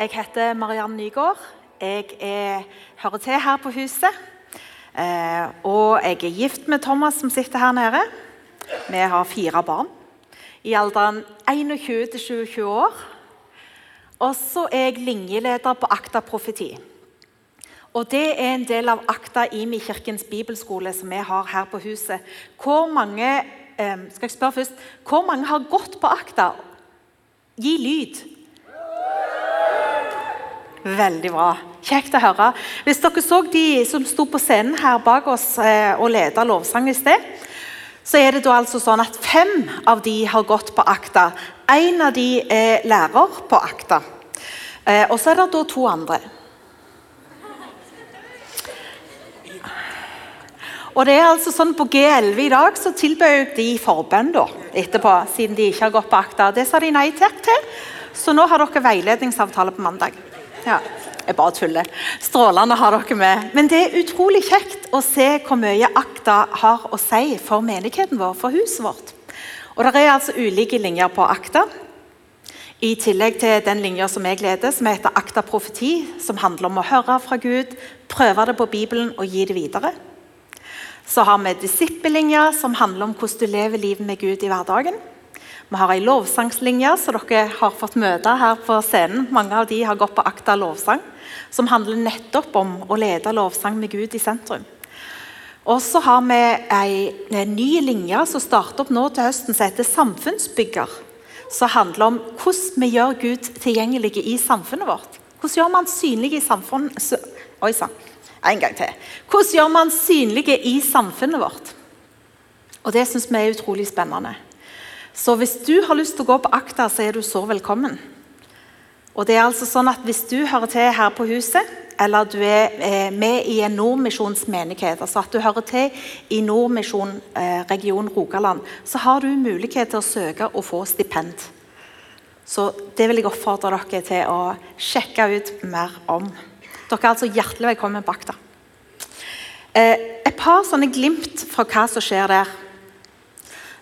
Jeg heter Mariann Nygaard. Jeg er, hører til her på huset. Eh, og jeg er gift med Thomas, som sitter her nede. Vi har fire barn i alderen 21 til 27 år. Og så er jeg linjeleder på Akta profeti. Og Det er en del av Akta IMI kirkens bibelskole som vi har her på huset. Hvor mange, eh, skal jeg spørre først, hvor mange har gått på Akta? Gi lyd. Veldig bra. Kjekt å høre. Hvis dere så de som sto på scenen her bak oss eh, og leda lovsang i sted, så er det da altså sånn at fem av de har gått på akta. Én av de er lærer på akta. Eh, og så er det da to andre. Og det er altså sånn På G11 i dag så tilbød de forbønn da, etterpå, siden de ikke har gått på akta. Det sa de nei takk til, så nå har dere veiledningsavtale på mandag. Ja, jeg bare tuller. Strålende har dere med. Men det er utrolig kjekt å se hvor mye Akta har å si for menigheten vår, for huset vårt. Og Det er altså ulike linjer på Akta. I tillegg til den linja som jeg leder, som heter Akta profeti, som handler om å høre fra Gud, prøve det på Bibelen og gi det videre. Så har vi disippellinja, som handler om hvordan du lever livet med Gud i hverdagen. Vi har ei lovsangslinje som dere har fått møte her på scenen. Mange av de har gått på Akta lovsang, som handler nettopp om å lede lovsang med Gud i sentrum. Og så har vi ei, en ny linje som starter opp nå til høsten, som heter Samfunnsbygger. Som handler om hvordan vi gjør Gud tilgjengelig i samfunnet vårt. Hvordan gjør man synlig i samfunnet Oi sann. En gang til. Hvordan gjør man synlige i samfunnet vårt? Og Det syns vi er utrolig spennende. Så hvis du har lyst til å gå på akta, så er du så velkommen. Og det er altså sånn at Hvis du hører til her på huset, eller du er eh, med i en Nordmisjonsmenighet, altså at du hører til i Nordmisjon eh, region Rogaland, så har du mulighet til å søke og få stipend. Så det vil jeg oppfordre dere til å sjekke ut mer om. Dere er altså hjertelig velkommen på akta. Eh, et par sånne glimt fra hva som skjer der.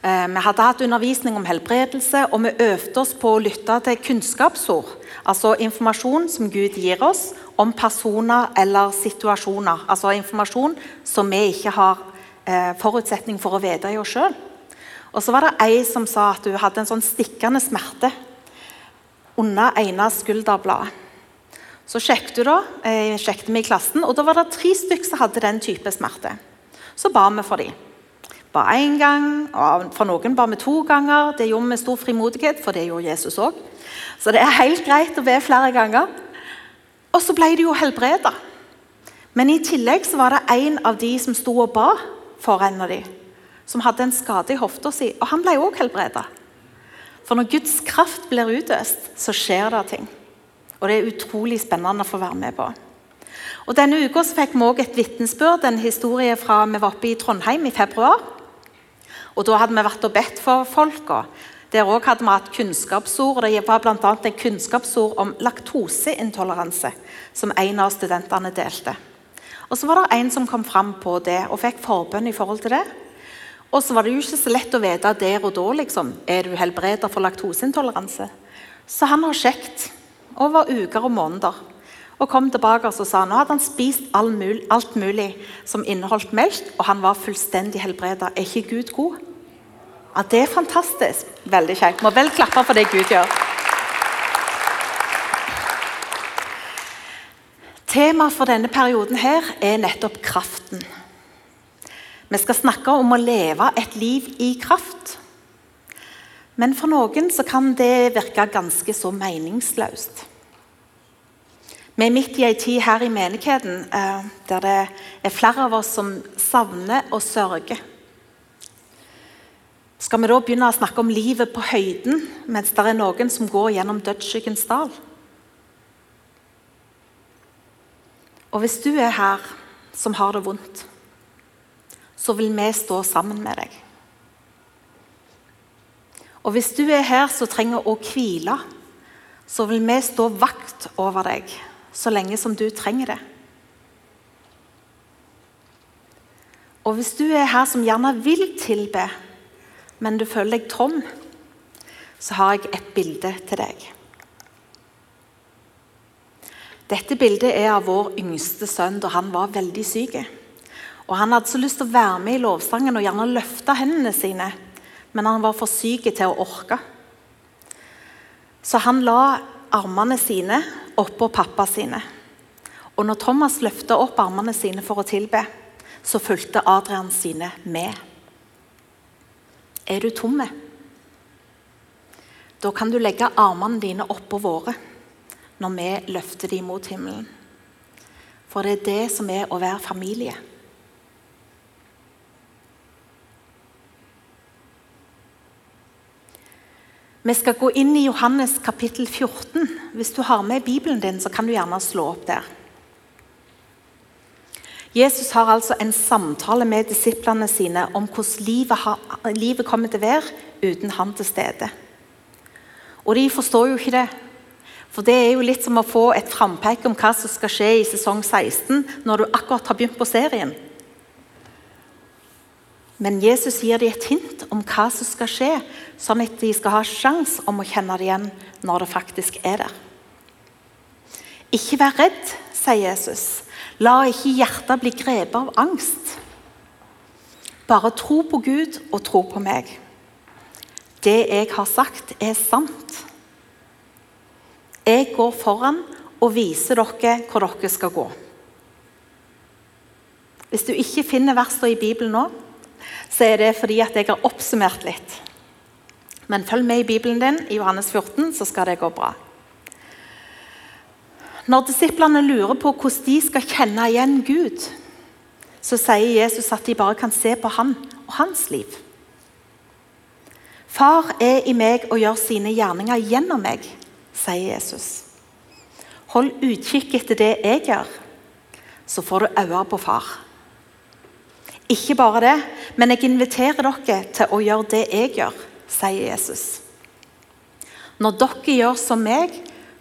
Eh, vi hadde hatt undervisning om helbredelse, og vi øvde oss på å lytte til kunnskapsord. Altså informasjon som Gud gir oss om personer eller situasjoner. Altså informasjon som vi ikke har eh, forutsetning for å vite i oss sjøl. Og så var det ei som sa at hun hadde en sånn stikkende smerte under ene skulderbladet. Så sjekket, da, eh, sjekket vi i klassen, og da var det tre stykker som hadde den type smerte. Så ba vi for dem ba én gang, og for noen ba vi to ganger. Det gjorde vi med stor frimodighet, for det gjorde Jesus òg. Så det er helt greit å be flere ganger. Og så ble de jo helbreda. Men i tillegg så var det en av de som sto og ba for en av de, som hadde en skade i hofta si, og han ble òg helbreda. For når Guds kraft blir utøst, så skjer det ting. Og det er utrolig spennende å få være med på. Og Denne uka fikk vi også et vitnesbyrd, en historie fra vi var oppe i Trondheim i februar. Og Da hadde vi vært og bedt for folka. Der også hadde vi hatt kunnskapsord. Det var bl.a. en kunnskapsord om laktoseintoleranse, som en av studentene delte. Og Så var det en som kom fram på det og fikk forbønn i forhold til det. Og så var det jo ikke så lett å vite der og da liksom, er du helbreder for laktoseintoleranse. Så han har sjekket over uker og måneder og kom tilbake og sa nå hadde han spist alt mulig som inneholdt melk, og han var fullstendig helbreda. Er ikke Gud god? Ja, Det er fantastisk. Veldig kjekt. Må vel klappe for det Gud gjør. Temaet for denne perioden her er nettopp kraften. Vi skal snakke om å leve et liv i kraft. Men for noen så kan det virke ganske så meningsløst. Vi er midt i en tid her i menigheten eh, der det er flere av oss som savner og sørger. Skal vi da begynne å snakke om livet på høyden mens det er noen som går gjennom dødsskyggens dal? Og hvis du er her som har det vondt, så vil vi stå sammen med deg. Og hvis du er her som trenger å hvile, så vil vi stå vakt over deg så lenge som du trenger det. Og hvis du er her som gjerne vil tilbe, men du føler deg tom, så har jeg et bilde til deg. Dette bildet er av vår yngste sønn da han var veldig syk. Og Han hadde så lyst til å være med i lovsangen og gjerne løfte hendene sine, men han var for syk til å orke. Så han la armene sine oppå pappa sine. Og når Thomas løfta opp armene sine for å tilbe, så fulgte Adrian sine med. Er du tomme? Da kan du legge armene dine oppå våre når vi løfter dem mot himmelen. For det er det som er å være familie. Vi skal gå inn i Johannes kapittel 14. Hvis du har med Bibelen din, så kan du gjerne slå opp der. Jesus har altså en samtale med disiplene sine om hvordan livet, har, livet kommer til å være uten han til stede. Og de forstår jo ikke det. For det er jo litt som å få et frampek om hva som skal skje i sesong 16 når du akkurat har begynt på serien. Men Jesus gir dem et hint om hva som skal skje, sånn at de skal ha sjans om å kjenne det igjen når det faktisk er der. Ikke vær redd, sier Jesus. La ikke hjertet bli grepet av angst. Bare tro på Gud og tro på meg. Det jeg har sagt, er sant. Jeg går foran og viser dere hvor dere skal gå. Hvis du ikke finner versene i Bibelen nå, så er det fordi at jeg har oppsummert litt. Men følg med i Bibelen din i Johannes 14, så skal det gå bra. Når disiplene lurer på hvordan de skal kjenne igjen Gud, så sier Jesus at de bare kan se på han og hans liv. Far er i meg og gjør sine gjerninger gjennom meg, sier Jesus. Hold utkikk etter det jeg gjør, så får du øye på far. Ikke bare det, men jeg inviterer dere til å gjøre det jeg gjør, sier Jesus. Når dere gjør som meg,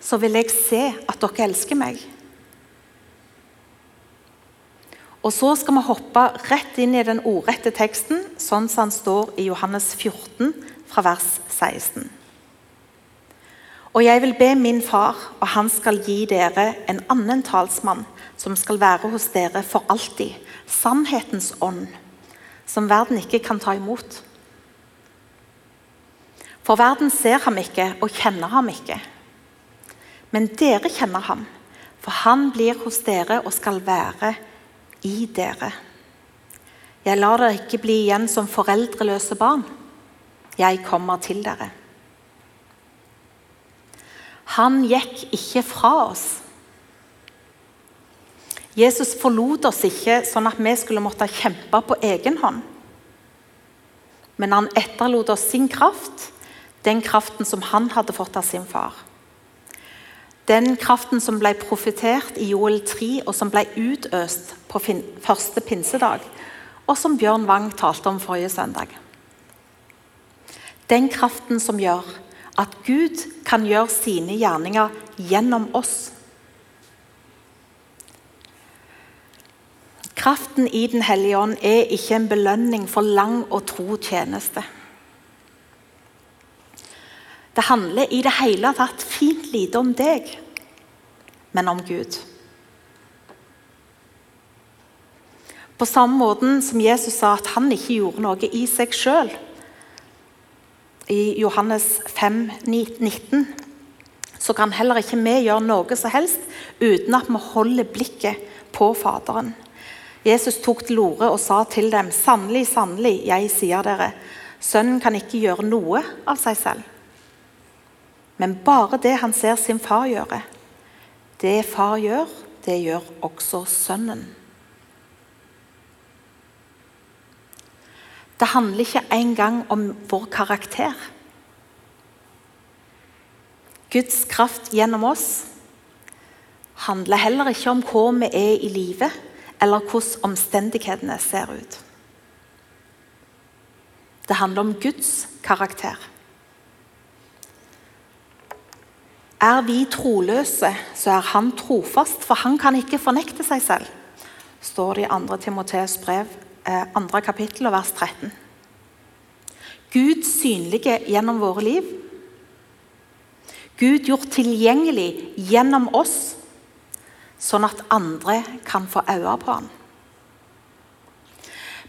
så vil jeg se at dere elsker meg. Og Så skal vi hoppe rett inn i den ordrette teksten, sånn som den står i Johannes 14, fra vers 16. Og jeg vil be min far, og han skal gi dere en annen talsmann, som skal være hos dere for alltid, sannhetens ånd, som verden ikke kan ta imot. For verden ser ham ikke og kjenner ham ikke. Men dere kjenner ham, for han blir hos dere og skal være i dere. Jeg lar dere ikke bli igjen som foreldreløse barn. Jeg kommer til dere. Han gikk ikke fra oss. Jesus forlot oss ikke sånn at vi skulle måtte kjempe på egen hånd. Men han etterlot oss sin kraft, den kraften som han hadde fått av sin far. Den kraften som ble profetert i Joel 3, og som ble utøst på første pinsedag, og som Bjørn Wang talte om forrige søndag. Den kraften som gjør at Gud kan gjøre sine gjerninger gjennom oss. Kraften i Den hellige ånd er ikke en belønning for lang og tro tjeneste. Det handler i det hele tatt fint lite om deg, men om Gud. På samme måte som Jesus sa at han ikke gjorde noe i seg sjøl, i Johannes 5, 19, så kan heller ikke vi gjøre noe som helst uten at vi holder blikket på Faderen. Jesus tok til orde og sa til dem, 'Sannelig, sannelig, jeg sier dere:" Sønnen kan ikke gjøre noe av seg selv, men bare det han ser sin far gjøre. Det far gjør, det gjør også sønnen. Det handler ikke engang om vår karakter. Guds kraft gjennom oss handler heller ikke om hvor vi er i livet, eller hvordan omstendighetene ser ut. Det handler om Guds karakter. Er vi troløse, så er han trofast, for han kan ikke fornekte seg selv, står det i 2. Timoteus brev 2. kapittel og vers 13. Gud synlige gjennom våre liv. Gud gjort tilgjengelig gjennom oss. sånn at andre kan få øye på ham.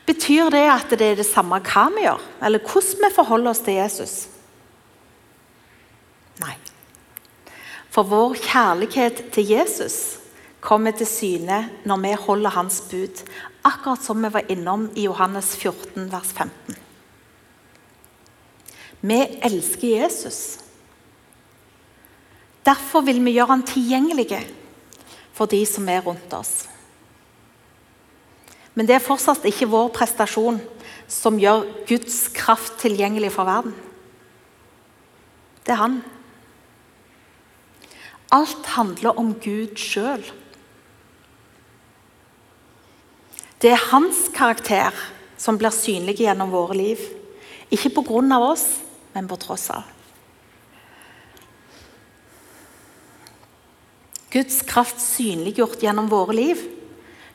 Betyr det at det er det samme hva vi gjør, eller hvordan vi forholder oss til Jesus? For vår kjærlighet til Jesus kommer til syne når vi holder hans bud, akkurat som vi var innom i Johannes 14, vers 15. Vi elsker Jesus. Derfor vil vi gjøre han tilgjengelig for de som er rundt oss. Men det er fortsatt ikke vår prestasjon som gjør Guds kraft tilgjengelig for verden. Det er han. Alt handler om Gud sjøl. Det er hans karakter som blir synlig gjennom våre liv. Ikke pga. oss, men på tross av. Guds kraft synliggjort gjennom våre liv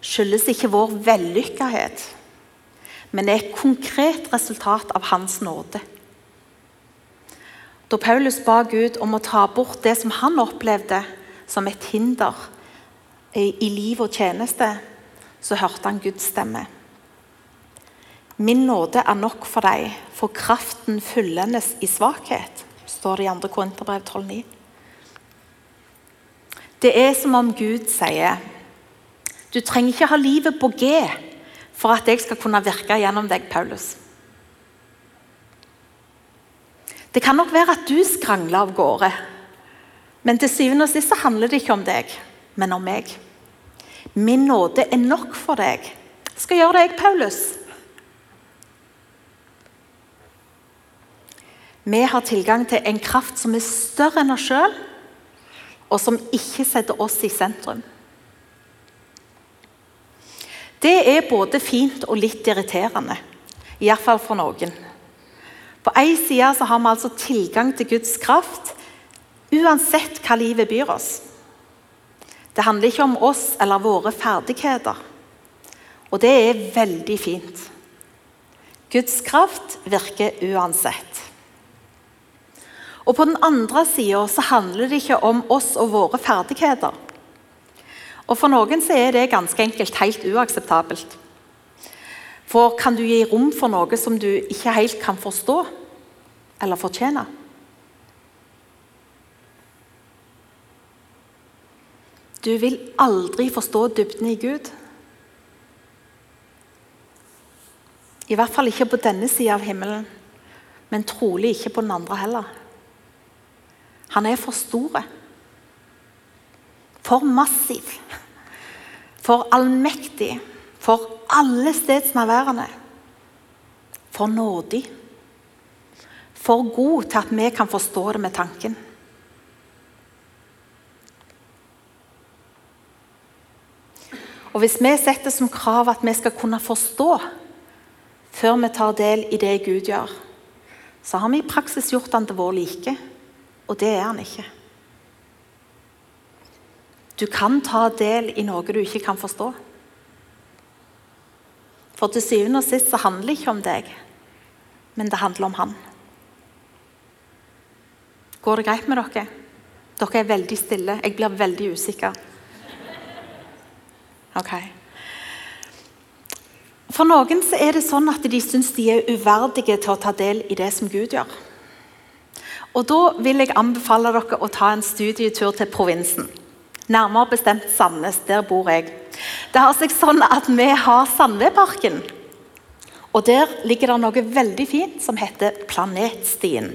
skyldes ikke vår vellykkethet, men er et konkret resultat av Hans nåde. Da Paulus ba Gud om å ta bort det som han opplevde som et hinder i liv og tjeneste, så hørte han Guds stemme. Min nåde er nok for deg, for kraften fullendes i svakhet, står det i 2. Korinterbrev 12,9. Det er som om Gud sier du trenger ikke ha livet på G for at jeg skal kunne virke gjennom deg, Paulus. Det kan nok være at du skrangler av gårde, men til syvende og sist så handler det ikke om deg, men om meg. Min nåde er nok for deg. Skal gjøre det, jeg, Paulus. Vi har tilgang til en kraft som er større enn oss sjøl, og som ikke setter oss i sentrum. Det er både fint og litt irriterende. Iallfall for noen. På én side så har vi altså tilgang til Guds kraft uansett hva livet byr oss. Det handler ikke om oss eller våre ferdigheter. Og det er veldig fint. Guds kraft virker uansett. Og På den andre sida handler det ikke om oss og våre ferdigheter. Og For noen så er det ganske enkelt helt uakseptabelt. For kan du gi rom for noe som du ikke helt kan forstå eller fortjene? Du vil aldri forstå dybden i Gud. I hvert fall ikke på denne sida av himmelen, men trolig ikke på den andre heller. Han er for store for massiv, for allmektig, for alle stedsnærværende, for nådig, for god til at vi kan forstå det med tanken. Og Hvis vi setter som krav at vi skal kunne forstå før vi tar del i det Gud gjør, så har vi i praksis gjort han til vår like, og det er han ikke. Du kan ta del i noe du ikke kan forstå. For til syvende og sist så handler det ikke om deg, men det handler om han. Går det greit med dere? Dere er veldig stille. Jeg blir veldig usikker. Ok. For noen så er det sånn at de syns de er uverdige til å ta del i det som Gud gjør. Og Da vil jeg anbefale dere å ta en studietur til provinsen. Nærmere bestemt Sandnes. Der bor jeg. Det har seg sånn at vi har Sandvedparken. Og Der ligger det noe veldig fint som heter Planetstien.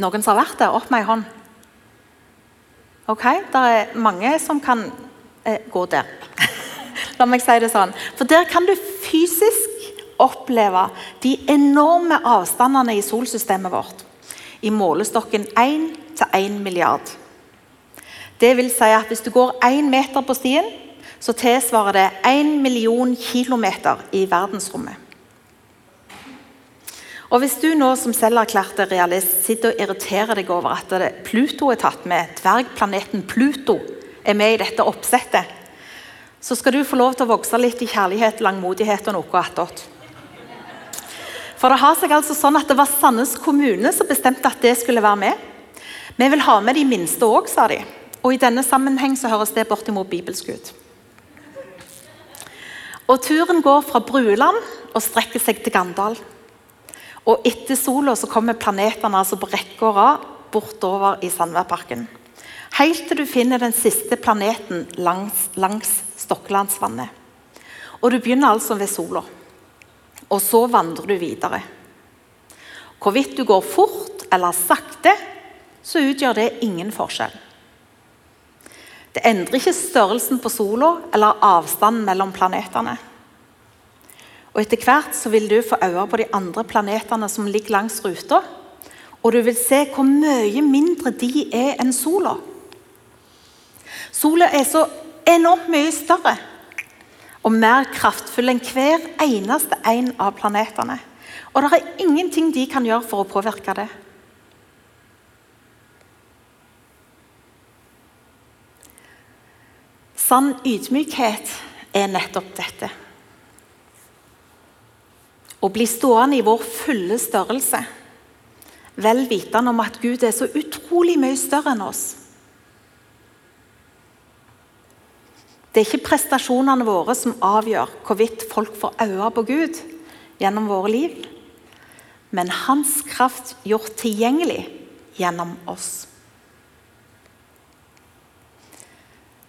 Noen som har vært der? Opp med ei hånd. Ok, Det er mange som kan eh, gå der. La meg si det sånn. For der kan du fysisk oppleve de enorme avstandene i solsystemet vårt. I målestokken 1 til 1 milliard. Det vil si at Hvis du går én meter på stien, så tilsvarer det 1 million kilometer i verdensrommet. Og Hvis du nå som selverklærte realist sitter og irriterer deg over at Pluto er tatt med, dvergplaneten Pluto er med i dette oppsettet, så skal du få lov til å vokse litt i kjærlighet, langmodighet og noe attåt. For det har seg altså sånn at det var Sandnes kommune som bestemte at det skulle være med. Vi vil ha med de minste òg, sa de. Og I denne sammenheng så høres det bortimot bibelsk ut. Og Turen går fra Bruland og strekker seg til Gandal. Og Etter sola så kommer planetene altså på rekke og rad bortover i Sandværparken. Helt til du finner den siste planeten langs, langs Stokkelandsvannet. Og Du begynner altså ved sola. Og så vandrer du videre. Hvorvidt du går fort eller sakte, så utgjør det ingen forskjell. Det endrer ikke størrelsen på sola eller avstanden mellom planetene. Og Etter hvert så vil du få øye på de andre planetene som ligger langs ruta. Og du vil se hvor mye mindre de er enn sola. Sola er så enormt mye større og mer kraftfull enn hver eneste en av planetene. Og det er ingenting de kan gjøre for å påvirke det. Sann ydmykhet er nettopp dette. Å bli stående i vår fulle størrelse, vel vitende om at Gud er så utrolig mye større enn oss. Det er ikke prestasjonene våre som avgjør hvorvidt folk får øye på Gud gjennom våre liv, men hans kraft gjort tilgjengelig gjennom oss.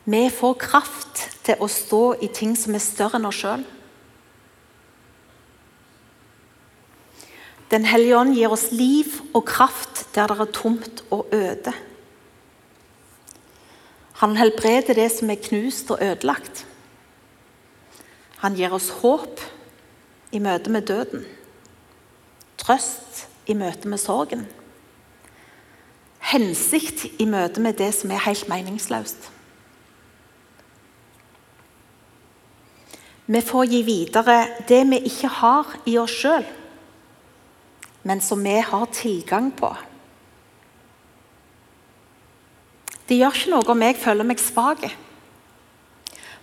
Vi får kraft til å stå i ting som er større enn oss sjøl. Den hellige ånd gir oss liv og kraft der det er tomt og øde. Han helbreder det som er knust og ødelagt. Han gir oss håp i møte med døden. Trøst i møte med sorgen. Hensikt i møte med det som er helt meningsløst. Vi får gi videre det vi ikke har i oss sjøl, men som vi har tilgang på. Det gjør ikke noe om jeg føler meg svak,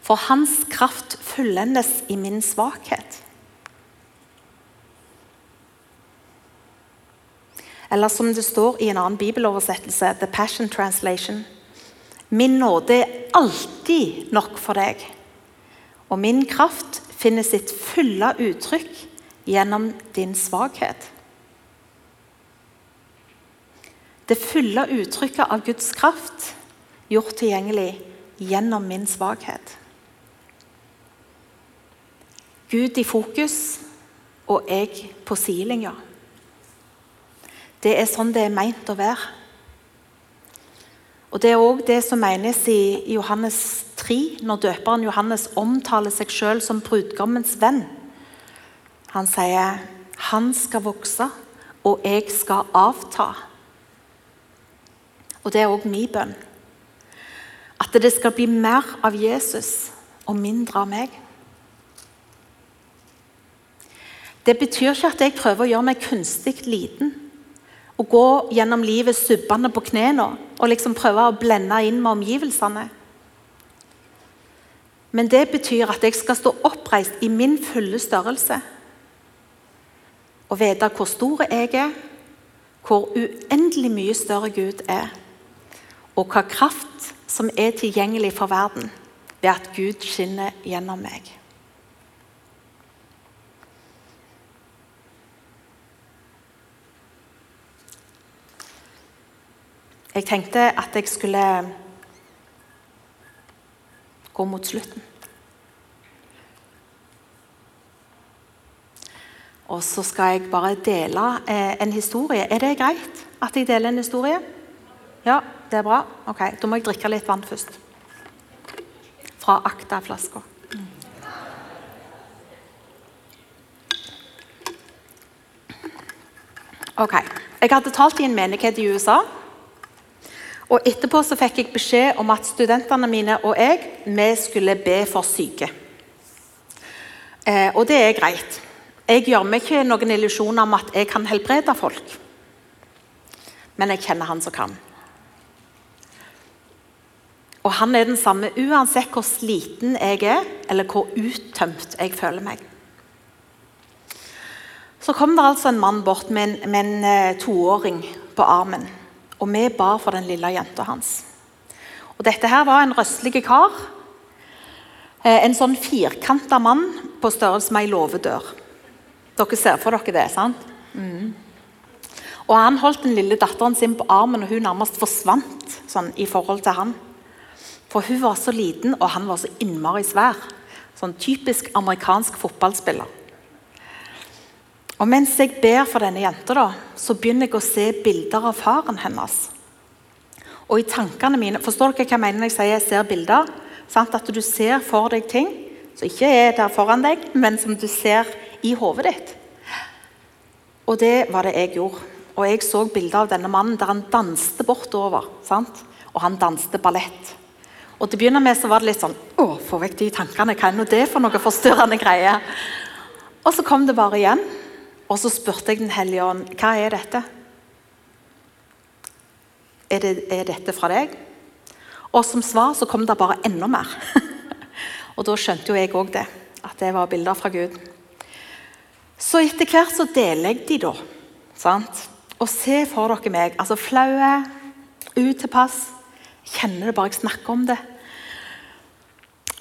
for hans kraft fullendes i min svakhet. Eller som det står i en annen bibeloversettelse, The Passion Translation. Min nåde er alltid nok for deg og min kraft finner sitt fulle uttrykk gjennom din svakhet. Det fulle uttrykket av Guds kraft gjort tilgjengelig gjennom min svakhet. Gud i fokus og jeg på sidelinja. Det er sånn det er meint å være. Og Det er òg det som menes i Johannes 3, når døperen Johannes omtaler seg sjøl som brudgommens venn. Han sier 'Han skal vokse, og jeg skal avta'. Og Det er òg min bønn. At det skal bli mer av Jesus og mindre av meg. Det betyr ikke at jeg prøver å gjøre meg kunstig liten å gå gjennom livet subbende på knærne og liksom prøve å blende inn med omgivelsene. Men det betyr at jeg skal stå oppreist i min fulle størrelse. Og vite hvor stor jeg er, hvor uendelig mye større Gud er. Og hva kraft som er tilgjengelig for verden ved at Gud skinner gjennom meg. Jeg tenkte at jeg skulle gå mot slutten. Og så skal jeg bare dele eh, en historie. Er det greit at jeg deler en historie? Ja, det er bra. Ok, Da må jeg drikke litt vann først. Fra Akta-flaska. Ok. Jeg hadde talt i en menighet i USA. Og Etterpå så fikk jeg beskjed om at studentene mine og jeg vi skulle be for syke. Eh, og det er greit. Jeg gjør meg ikke noen illusjoner om at jeg kan helbrede folk. Men jeg kjenner han som kan. Og han er den samme uansett hvor sliten jeg er, eller hvor uttømt jeg føler meg. Så kom det altså en mann bort med en, med en eh, toåring på armen. Og vi bar for den lille jenta hans. Og Dette her var en røslig kar. Eh, en sånn firkanta mann på størrelse med ei låvedør. Dere ser for dere det, sant? Mm. Og Han holdt den lille datteren sin på armen, og hun nærmest forsvant sånn, i forhold til han. For hun var så liten, og han var så innmari svær. Sånn typisk amerikansk fotballspiller. Og Mens jeg ber for denne jenta, da, så begynner jeg å se bilder av faren hennes. Og i tankene mine, Forstår dere hva jeg mener når jeg sier jeg ser bilder? Sant? At du ser for deg ting som ikke er der foran deg, men som du ser i hodet ditt. Og det var det jeg gjorde. Og jeg så bilder av denne mannen der han danste bortover. Sant? Og han danste ballett. Og til å begynne med så var det litt sånn Å, få vekk de tankene. Hva er nå det for noe forstyrrende greie? Og så kom det bare igjen. Og så spurte jeg Den hellige ånd hva er dette. Er, det, er dette fra deg? Og som svar så kom det bare enda mer. og da skjønte jo jeg òg det. At det var bilder fra Gud. Så etter hvert så deler jeg de, da. Sant? Og se for dere meg. altså Flaue, utilpass. Kjenner det bare jeg snakker om det.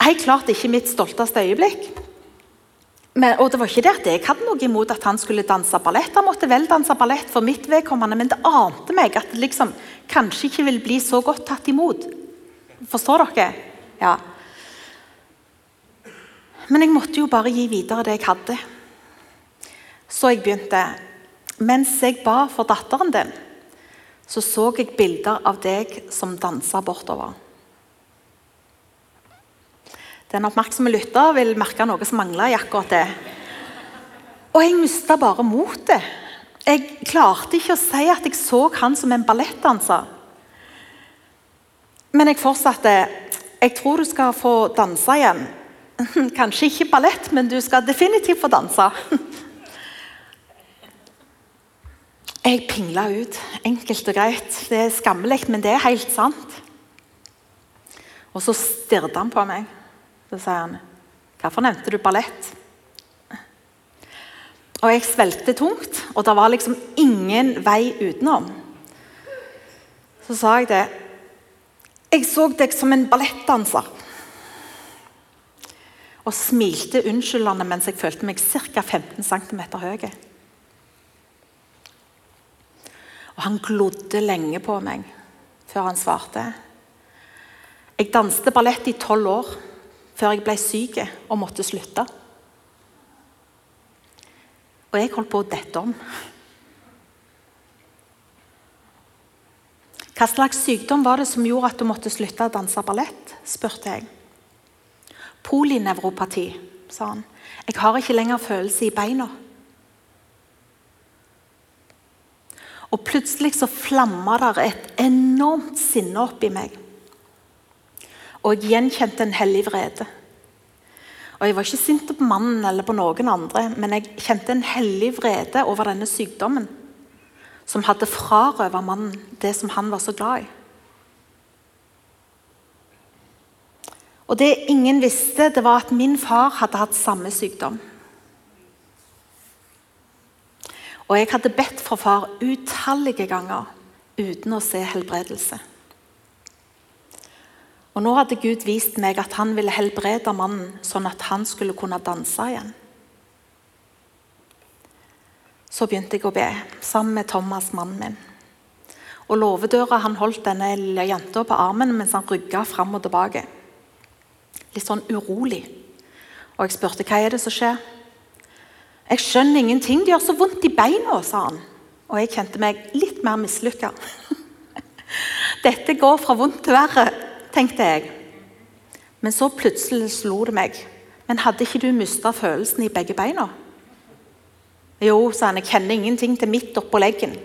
Helt klart ikke mitt stolteste øyeblikk. Men, og det var ikke det at jeg hadde noe imot at han skulle danse ballett. Han måtte vel danse ballett for mitt vedkommende, men det ante meg at det liksom kanskje ikke ville bli så godt tatt imot. Forstår dere? Ja. Men jeg måtte jo bare gi videre det jeg hadde. Så jeg begynte. Mens jeg ba for datteren din, så så jeg bilder av deg som dansa bortover. Den oppmerksomme lytter vil merke noe som mangler i akkurat det. Og jeg mista bare motet. Jeg klarte ikke å si at jeg så han som en ballettdanser. Men jeg fortsatte. Jeg tror du skal få danse igjen. Kanskje ikke ballett, men du skal definitivt få danse. Jeg pingla ut, enkelt og greit. Det er skammelig, men det er helt sant. Og så stirret han på meg. Så sier han, 'Hvorfor nevnte du ballett?' Og jeg svelgte tungt, og det var liksom ingen vei utenom. Så sa jeg det. 'Jeg så deg som en ballettdanser.' Og smilte unnskyldende mens jeg følte meg ca. 15 cm høy. Og han glodde lenge på meg før han svarte. Jeg danste ballett i tolv år før jeg ble syk og måtte slutte. Og jeg holdt på å dette om. Hva slags sykdom var det som gjorde at du måtte slutte å danse ballett? spurte jeg. Polinevropati, sa han. Jeg har ikke lenger følelse i beina. Og plutselig så flamma det et enormt sinne opp i meg. Og jeg gjenkjente en hellig vrede. Og Jeg var ikke sint på mannen eller på noen andre, men jeg kjente en hellig vrede over denne sykdommen, som hadde frarøvet mannen det som han var så glad i. Og Det ingen visste, det var at min far hadde hatt samme sykdom. Og jeg hadde bedt for far utallige ganger uten å se helbredelse. Og Nå hadde Gud vist meg at han ville helbrede mannen, sånn at han skulle kunne danse igjen. Så begynte jeg å be, sammen med Thomas, mannen min. Og låvedøra han holdt denne lille jenta på armen mens han rygga fram og tilbake. Litt sånn urolig. Og jeg spurte hva er det som skjer. Jeg skjønner ingenting, det gjør så vondt i beina, sa han. Og jeg kjente meg litt mer mislykka. Dette går fra vondt til verre tenkte jeg. Men så plutselig slo det meg. Men hadde ikke du mista følelsen i begge beina? Jo, sa han, jeg kjenner ingenting til midt oppå leggen.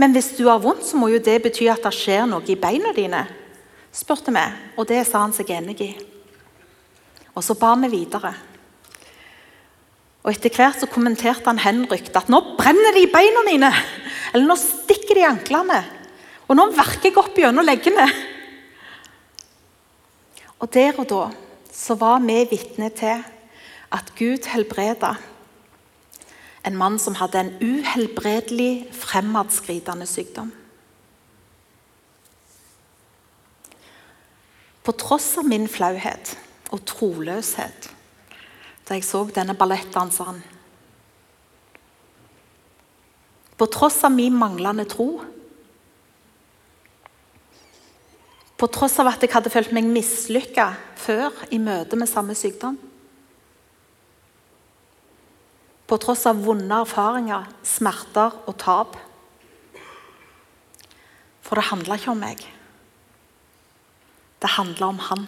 Men hvis du har vondt, så må jo det bety at det skjer noe i beina dine? spurte vi, og det sa han seg enig i. Og så ba vi videre. Og Etter hvert så kommenterte han henrykt at 'nå brenner det i beina mine', eller 'nå stikker det i anklene'. Og nå verker jeg opp gjennom leggene. Og der og da så var vi vitne til at Gud helbreda en mann som hadde en uhelbredelig, fremadskridende sykdom. På tross av min flauhet og troløshet da jeg så denne ballettdanseren På tross av min manglende tro På tross av at jeg hadde følt meg mislykka før i møte med samme sykdom. På tross av vonde erfaringer, smerter og tap. For det handla ikke om meg. Det handla om Han.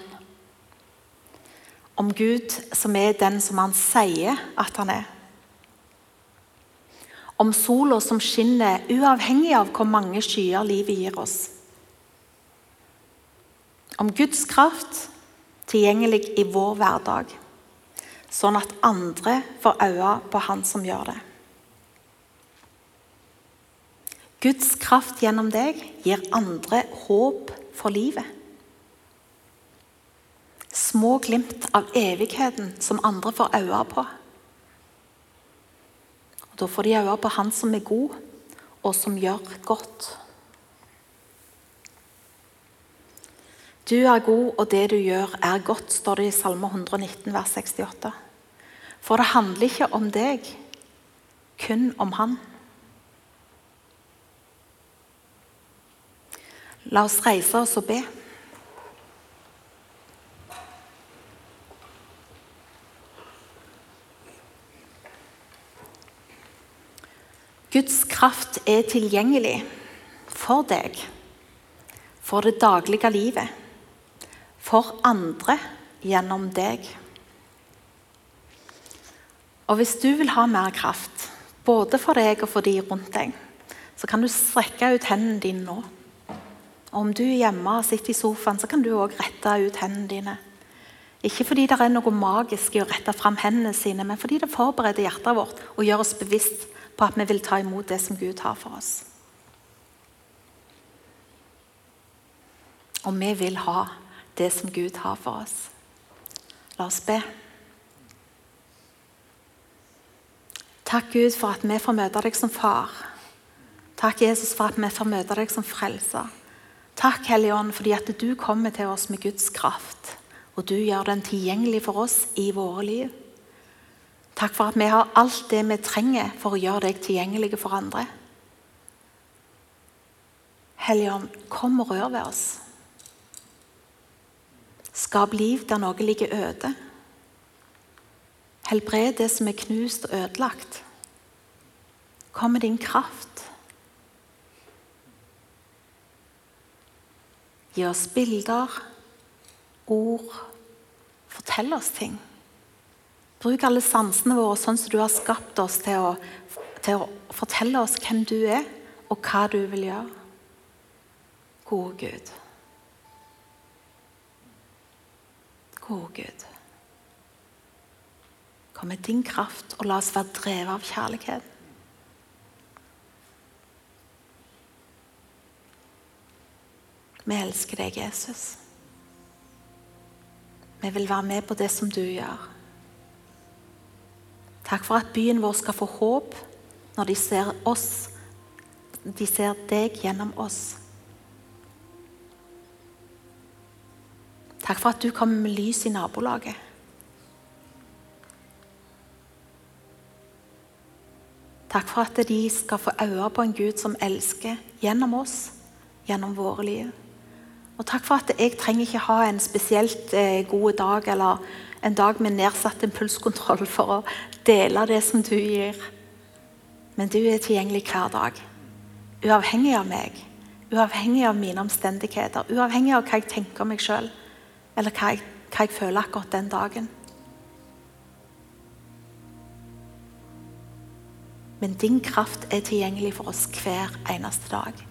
Om Gud som er den som Han sier at Han er. Om sola som skinner uavhengig av hvor mange skyer livet gir oss om Guds kraft tilgjengelig i vår hverdag, sånn at andre får øye på Han som gjør det. Guds kraft gjennom deg gir andre håp for livet. Små glimt av evigheten som andre får øye på. Og da får de øye på Han som er god, og som gjør godt. Du er god, og det du gjør, er godt, står det i Salme 119, vers 68. For det handler ikke om deg, kun om Han. La oss reise oss og be. Guds kraft er tilgjengelig for deg, for det daglige livet for andre gjennom deg. Og hvis du vil ha mer kraft, både for deg og for de rundt deg, så kan du strekke ut hendene dine nå. Og om du er hjemme og sitter i sofaen, så kan du òg rette ut hendene dine. Ikke fordi det er noe magisk i å rette fram hendene sine, men fordi det forbereder hjertet vårt og gjør oss bevisst på at vi vil ta imot det som Gud har for oss. Og vi vil ha det som Gud har for oss. La oss be. Takk, Gud, for at vi får møte deg som far. Takk, Jesus, for at vi får møte deg som frelser. Takk, Hellige Ånd, fordi at du kommer til oss med Guds kraft, og du gjør den tilgjengelig for oss i våre liv. Takk for at vi har alt det vi trenger for å gjøre deg tilgjengelig for andre. Hellige Ånd, kom og rør ved oss. Skap liv der noe ligger øde. Helbred det som er knust og ødelagt. Kom med din kraft. Gi oss bilder, ord. Fortell oss ting. Bruk alle sansene våre sånn som du har skapt oss til å, til å fortelle oss hvem du er, og hva du vil gjøre. Gode Gud. Gode Gud. Kom med din kraft, og la oss være drevet av kjærlighet. Vi elsker deg, Jesus. Vi vil være med på det som du gjør. Takk for at byen vår skal få håp når de ser oss. De ser deg gjennom oss. Takk for at du kommer med lys i nabolaget. Takk for at de skal få øye på en Gud som elsker gjennom oss, gjennom våre liv. Og takk for at jeg trenger ikke ha en spesielt eh, god dag eller en dag med nedsatt impulskontroll for å dele det som du gir. Men du er tilgjengelig hver dag. Uavhengig av meg, uavhengig av mine omstendigheter, uavhengig av hva jeg tenker om meg sjøl eller hva jeg, hva jeg føler akkurat den dagen. Men din kraft er tilgjengelig for oss hver eneste dag.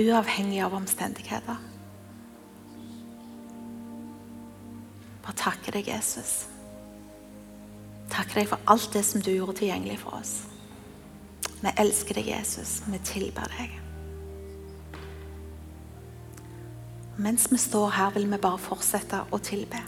Uavhengig av omstendigheter. Bare takke deg, Jesus. Takke deg for alt det som du gjorde tilgjengelig for oss. Vi elsker deg, Jesus. Vi tilber deg. Mens vi står her, vil vi bare fortsette å tilbe.